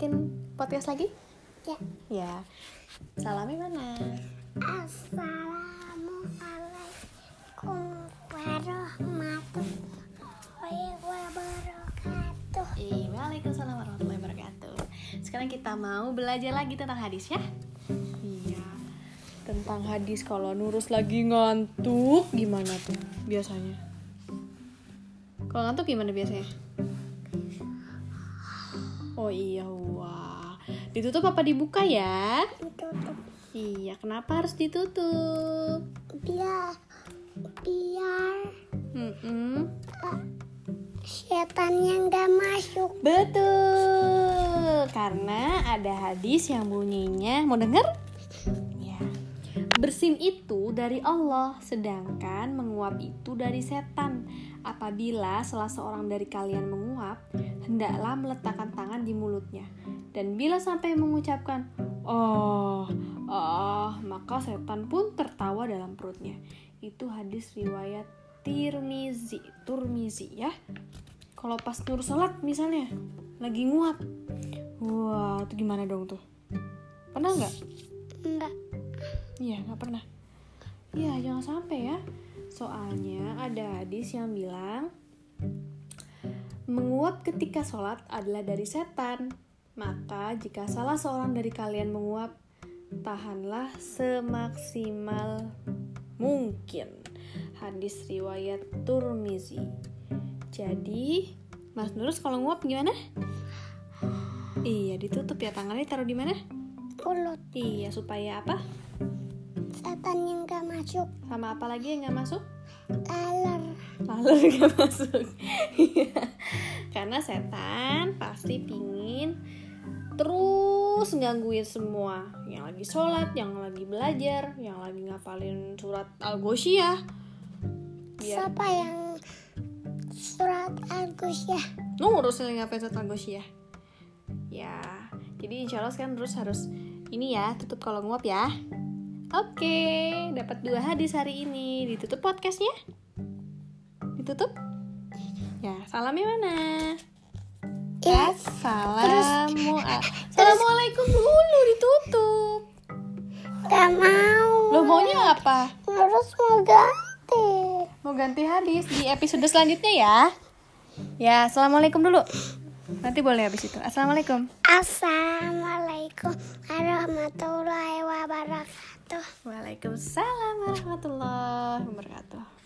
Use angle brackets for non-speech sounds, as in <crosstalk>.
bikin podcast lagi? Ya. Ya. Salamnya mana? Assalamualaikum warahmatullahi wabarakatuh. Waalaikumsalam warahmatullahi wabarakatuh. Sekarang kita mau belajar lagi tentang hadis ya? Iya. Tentang hadis kalau Nurus lagi ngantuk gimana tuh biasanya? Kalau ngantuk gimana biasanya? Oh iya, wah. Ditutup apa dibuka ya? Ditutup Iya, kenapa harus ditutup? biar biar Mm-mm. setannya nggak masuk. Betul, karena ada hadis yang bunyinya mau denger? Ya. Bersin itu dari Allah, sedangkan menguap itu dari setan. Apabila salah seorang dari kalian menguap, hendaklah meletakkan tangan di mulutnya. Dan bila sampai mengucapkan "oh, oh", maka setan pun tertawa dalam perutnya. Itu hadis riwayat Tirmizi, Turmizi ya. Kalau pas nur sholat misalnya lagi nguap, wah itu gimana dong tuh? Pernah nggak? Enggak. Iya nggak pernah. Iya jangan sampai ya. Soalnya ada hadis yang bilang menguap ketika sholat adalah dari setan. Maka jika salah seorang dari kalian menguap, tahanlah semaksimal mungkin. Hadis riwayat Turmizi. Jadi, Mas Nurus kalau nguap gimana? Iya, ditutup ya tangannya taruh di mana? Mulut Iya, supaya apa? setannya nggak masuk. Sama apa lagi yang nggak masuk? Laler. Lalu nggak masuk. <laughs> Iya. Karena setan pasti pingin terus gangguin semua yang lagi sholat, yang lagi belajar, yang lagi ngafalin surat al-ghoshiyah. Biar Siapa yang surat Agus ya? ngurus yang ngafalin surat al-ghoshiyah. Ya, jadi insya Allah sekarang terus harus ini ya tutup kalau nguap ya. Oke, dapat dua hadis hari ini. Ditutup podcastnya? Ditutup? Ya, salamnya mana? Ya. Assalamu Assalamualaikum dulu ditutup. Gak mau. Lo maunya apa? Terus mau ganti. Mau ganti hadis di episode selanjutnya ya? Ya, assalamualaikum dulu. Nanti boleh habis itu. Assalamualaikum. Assalamualaikum warahmatullahi wabarakatuh. Waalaikumsalam warahmatullahi wabarakatuh.